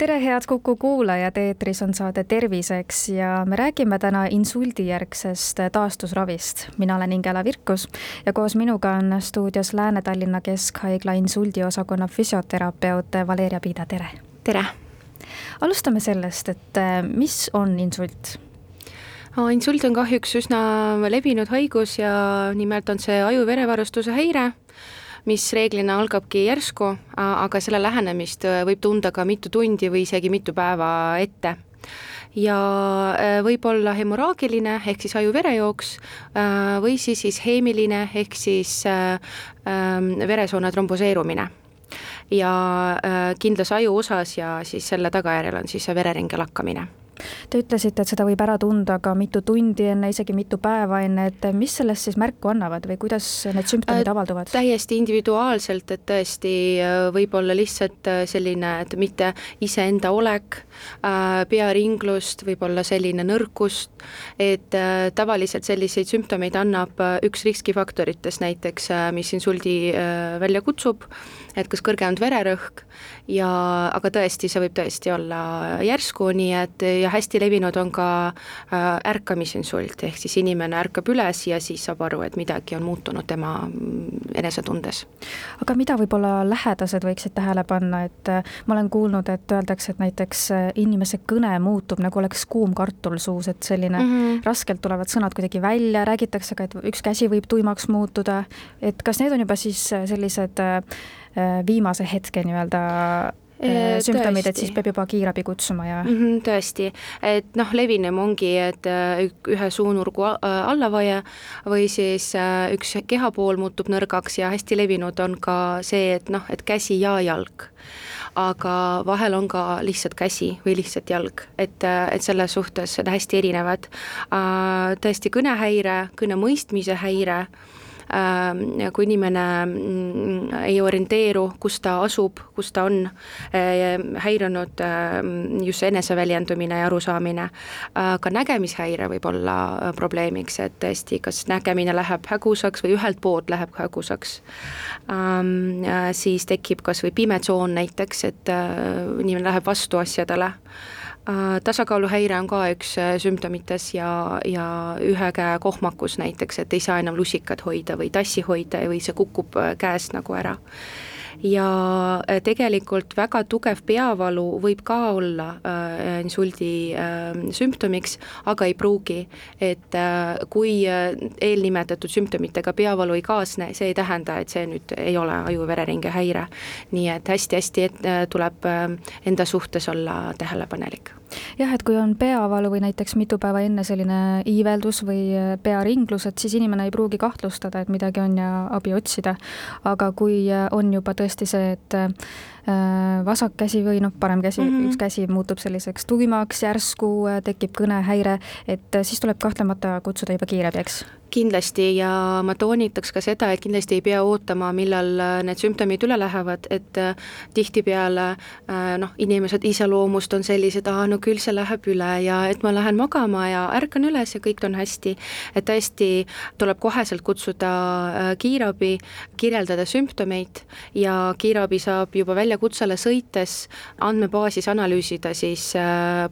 tere, head Kuku kuulajad, eetris on saade Terviseks ja me räägime täna insuldijärgsest taastusravist. mina olen Ingela Virkus ja koos minuga on stuudios Lääne-Tallinna Keskhaigla insuldiosakonna füsioterapeut Valeria Piida, tere! tere! alustame sellest, et mis on insult? insult on kahjuks üsna levinud haigus ja nimelt on see aju-verevarustuse häire, mis reeglina algabki järsku, aga selle lähenemist võib tunda ka mitu tundi või isegi mitu päeva ette. Ja võib olla hemoraagiline ehk siis aju-verejooks või siis isheemiline ehk siis veresoone tromboseerumine. Ja kindlas ajuosas ja siis selle tagajärjel on siis see vereringe lakkamine Te ütlesite, et seda võib ära tunda ka mitu tundi enne, isegi mitu päeva enne, et mis sellest siis märku annavad või kuidas need sümptomid äh, avalduvad? täiesti individuaalselt, et tõesti võib olla lihtsalt selline, et mitte iseenda olek äh,, pearinglust, võib olla selline nõrkust, et äh, tavaliselt selliseid sümptomeid annab üks riskifaktoritest näiteks, mis insuldi välja kutsub, et kas kõrgenenud vererõhk ja aga tõesti, see võib tõesti olla järsku, nii et ja hästi levinud on ka äh, ärkamisinsult, ehk siis inimene ärkab üles ja siis saab aru, et midagi on muutunud tema mm, enesetundes. aga mida võib-olla lähedased võiksid tähele panna, et äh, ma olen kuulnud, et öeldakse, et näiteks äh, inimese kõne muutub nagu oleks kuum kartul suus, et selline mm -hmm. raskelt tulevad sõnad kuidagi välja, räägitakse ka, et üks käsi võib tuimaks muutuda, et kas need on juba siis sellised Äh, viimase hetke nii-öelda äh, sümptomid, et siis peab juba kiirabi kutsuma ja mm. -hmm, tõesti, et noh, levinum ongi, et äh, ühe suunurgu allavaje või siis üks kehapool muutub nõrgaks ja hästi levinud on ka see, et noh, et käsi ja jalg aga vahel on ka lihtsalt käsi või lihtsalt jalg, et, et selles suhtes hästi erinevad. tõesti kõnehäire, kõne mõistmise häire Äh, kui inimene mm, ei orienteeru, kus ta asub, kus ta on, äh, häirunud äh, just eneseväljendumine ja arusaamine, ka nägemishäire võib olla probleemiks, et tõesti, kas nägemine läheb hägusaks või ühelt poolt läheb hägusaks, ähm, siis tekib kas või pime tsoon näiteks, et inimene läheb vastu asjadele. Äh, tasakaaluhäire on ka üks äh, sümptomites ja, ja ühe käe kohmakus näiteks, et ei saa enam lusikat hoida või tassi hoida või see kukub äh, käest nagu ära ja äh, tegelikult väga tugev peavalu võib ka olla äh, insuldi äh, sümptomiks, aga ei pruugi. et äh, kui eelnimetatud sümptomitega peavalu ei kaasne, see ei tähenda, et see nüüd ei ole aju-vereringe häire. nii et hästi-hästi tuleb enda suhtes olla tähelepanelik jah, et kui on peavalu või näiteks mitu päeva enne selline iiveldus või pearinglus, et siis inimene ei pruugi kahtlustada, et midagi on ja abi otsida. aga kui on juba tõesti see, et äh, vasak käsi või noh, parem käsi mm, -hmm. üks käsi muutub selliseks tuimaks, järsku äh, tekib kõnehäire, et äh, siis tuleb kahtlemata kutsuda juba kiirabi, eks? Kindlasti ja ma toonitaks ka seda, et kindlasti ei pea ootama, millal äh, need sümptomid üle lähevad, et äh, tihtipeale äh, noh, inimesed iseloomust on sellised, aa no küll see läheb üle ja et ma lähen magama ja ärkan üles ja kõik on hästi. et tõesti tuleb koheselt kutsuda kiirabi, kirjeldada sümptomeid ja kiirabi saab juba väljakutsele sõites andmebaasis analüüsida siis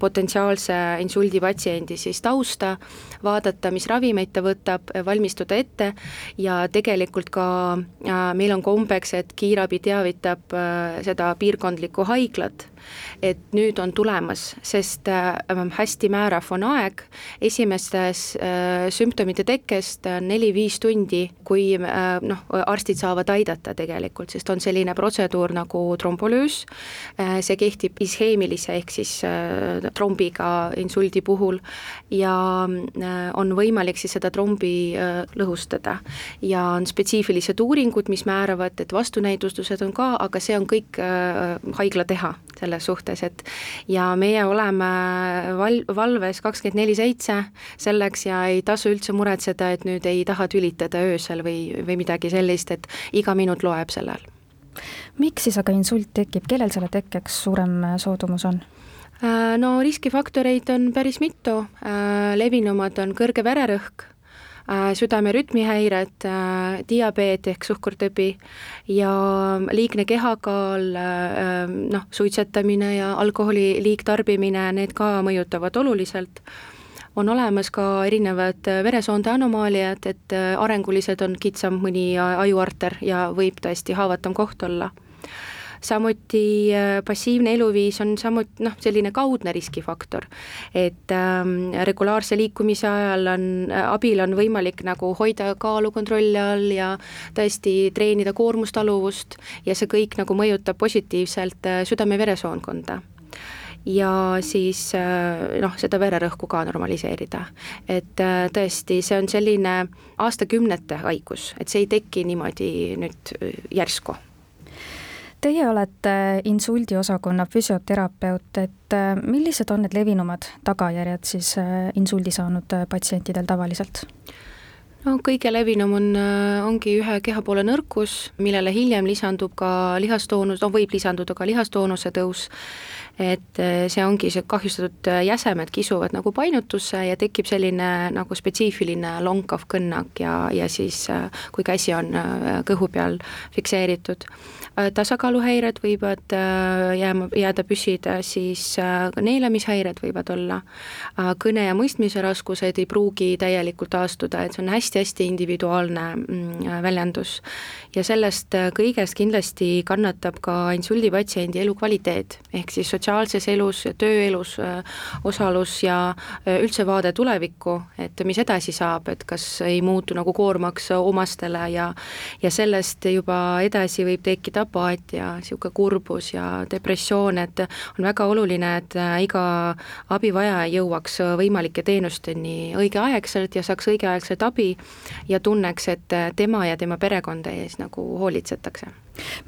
potentsiaalse insuldipatsiendi siis tausta, vaadata, mis ravimeid ta võtab, valmistuda ette. Ja tegelikult ka äh, meil on kombeks, et kiirabi teavitab äh, seda piirkondlikku haiglat. Et nüüd on tulemas, sest äh, hästi määrav on aeg. Esimestes äh, sümptomite tekkest neli-viis tundi, kui äh, noh, arstid saavad aidata tegelikult, sest on selline protseduur nagu trombolüüs, see kehtib isheemilise ehk siis trombiga insuldi puhul. Ja on võimalik siis seda trombi lõhustada. ja on spetsiifilised uuringud, mis määravad, et vastunäidustused on ka, aga see on kõik haigla teha selles suhtes, et ja meie oleme val-, valves kakskümmend neli seitse selleks ja ei tasu üldse muretseda, et nüüd ei taha tülitada öösel või, või midagi sellist, et iga minut loeb sellel. miks siis aga insult tekib, kellel selle tekkeks suurem soodumus on? Äh, no riskifaktoreid on päris mitu, äh, levinumad on kõrge vererõhk, äh, südame rütmihäired, diabeet ehk suhkurtõbi ja liigne kehakaal, noh, suitsetamine ja alkoholi liigtarbimine, need ka mõjutavad oluliselt. On olemas ka erinevad veresoonde anomaaliad, et arengulised on kitsam mõni ajuarter ja võib tõesti haavatav koht olla samuti äh, passiivne eluviis on samuti noh, selline kaudne riskifaktor. et ähm, regulaarse liikumise ajal on, äh, abil on võimalik nagu hoida kaalu kontrolli all ja tõesti treenida koormustaluvust ja see kõik nagu mõjutab positiivselt äh, südame-veresoonkonda ja siis noh, seda vererõhku ka normaliseerida. et tõesti, see on selline aastakümnete haigus, et see ei teki niimoodi nüüd järsku Teie olete insuldiosakonna füsioterapeut, et äh, millised on need levinumad tagajärjed siis äh, insuldi saanud äh, patsientidel tavaliselt? No kõige levinum on, ongi ühe kehapoole nõrkus, millele hiljem lisandub ka lihastoonus, no võib lisanduda ka lihastoonuse tõus, et see ongi see kahjustatud jäsemed kisuvad nagu painutusse ja tekib selline nagu spetsiifiline lonkav kõnnak ja, ja siis kui käsi on kõhu peal fikseeritud. Äh, tasakaaluhäired võivad äh, jääma, jääda püsida, siis äh, neelamishäired võivad olla, kõne- ja mõistmise raskused ei pruugi täielikult taastuda, et see on hästi-hästi individuaalne mm, väljendus. ja sellest kõigest kindlasti kannatab ka insuldipatsiendi elukvaliteet, ehk siis sotsiaalses elus, tööelus osalus ja üldse vaade tulevikku, et mis edasi saab, et kas ei muutu nagu koormaks omastele ja ja sellest juba edasi võib tekkida apaatia, niisugune kurbus ja depressioon, et on väga oluline, et äh, iga abivajaja jõuaks võimalike teenusteni õigeaegselt ja saaks õigeaegselt abi ja tunneks, et äh, tema ja tema perekonda ees nagu hoolitsetakse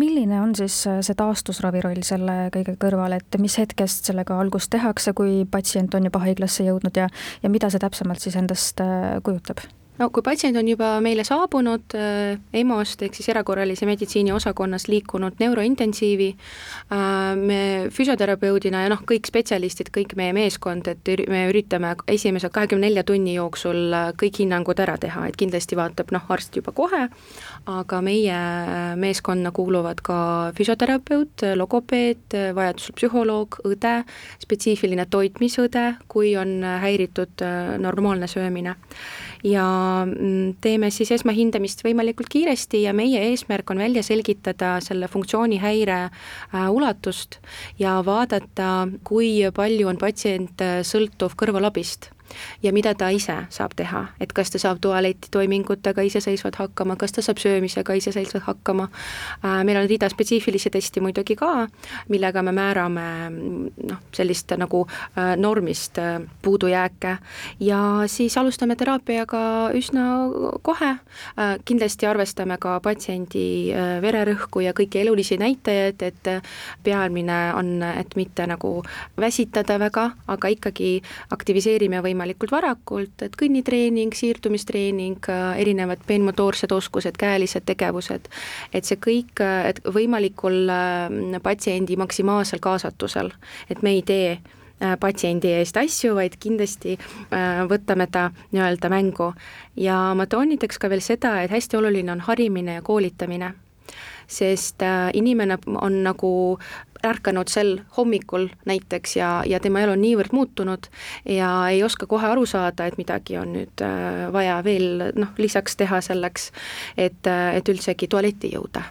milline on siis äh, see taastusravi roll selle kõige kõrval, et mis hetkest sellega algust tehakse, kui patsient on juba haiglasse jõudnud ja, ja mida see täpsemalt siis endast kujutab? No kui patsient on juba meile saabunud äh, EMO-st ehk siis erakorralise meditsiini osakonnast liikunud neurointensiivi äh,, me füsioterapeudina ja noh, kõik spetsialistid, kõik meie meeskond, et me üritame esimese kahekümne nelja tunni jooksul äh, kõik hinnangud ära teha, et kindlasti vaatab noh, arst juba kohe, aga meie meeskonna kuuluvad ka füsioterapeut, logopeed, vajadusel psühholoog, õde, spetsiifiline toitmisõde, kui on häiritud normaalne söömine. Ja teeme siis esmahindamist võimalikult kiiresti ja meie eesmärk on välja selgitada selle funktsioonihäire äh, ulatust ja vaadata, kui palju on patsient äh, sõltuv kõrvalabist ja mida ta ise saab teha, et kas ta saab tualetitoimingutega iseseisvalt hakkama, kas ta saab söömisega iseseisvalt hakkama, äh, meil on rida spetsiifilisi testi muidugi ka, millega me määrame noh, sellist nagu äh, normist äh, puudujääke. Ja siis alustame teraapiaga üsna kohe, kindlasti arvestame ka patsiendi vererõhku ja kõiki elulisi näitajaid, et peamine on, et mitte nagu väsitada väga, aga ikkagi aktiviseerime võimalikult võimalikult varakult, et kõnnitreening, siirdumistreening, erinevad peenmotoorsed oskused, käelised tegevused, et see kõik, et võimalikul äh, patsiendi maksimaalsel kaasatusel, et me ei tee äh, patsiendi eest asju, vaid kindlasti äh, võtame ta nii-öelda mängu. ja ma toonitaks ka veel seda, et hästi oluline on harimine ja koolitamine sest inimene on nagu ärkanud sel hommikul näiteks ja, ja tema elu on niivõrd muutunud ja ei oska kohe aru saada, et midagi on nüüd äh, vaja veel noh, lisaks teha selleks, et, äh, et üldsegi tualetti jõuda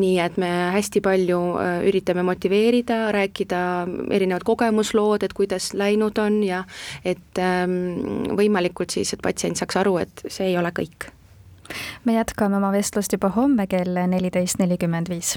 nii et me hästi palju äh, üritame motiveerida, rääkida erinevad kogemuslood, et kuidas läinud on ja et ähm, võimalikult siis, et patsient saaks aru, et see ei ole kõik. me jätkame oma vestlust juba homme kell neliteist nelikümmend viis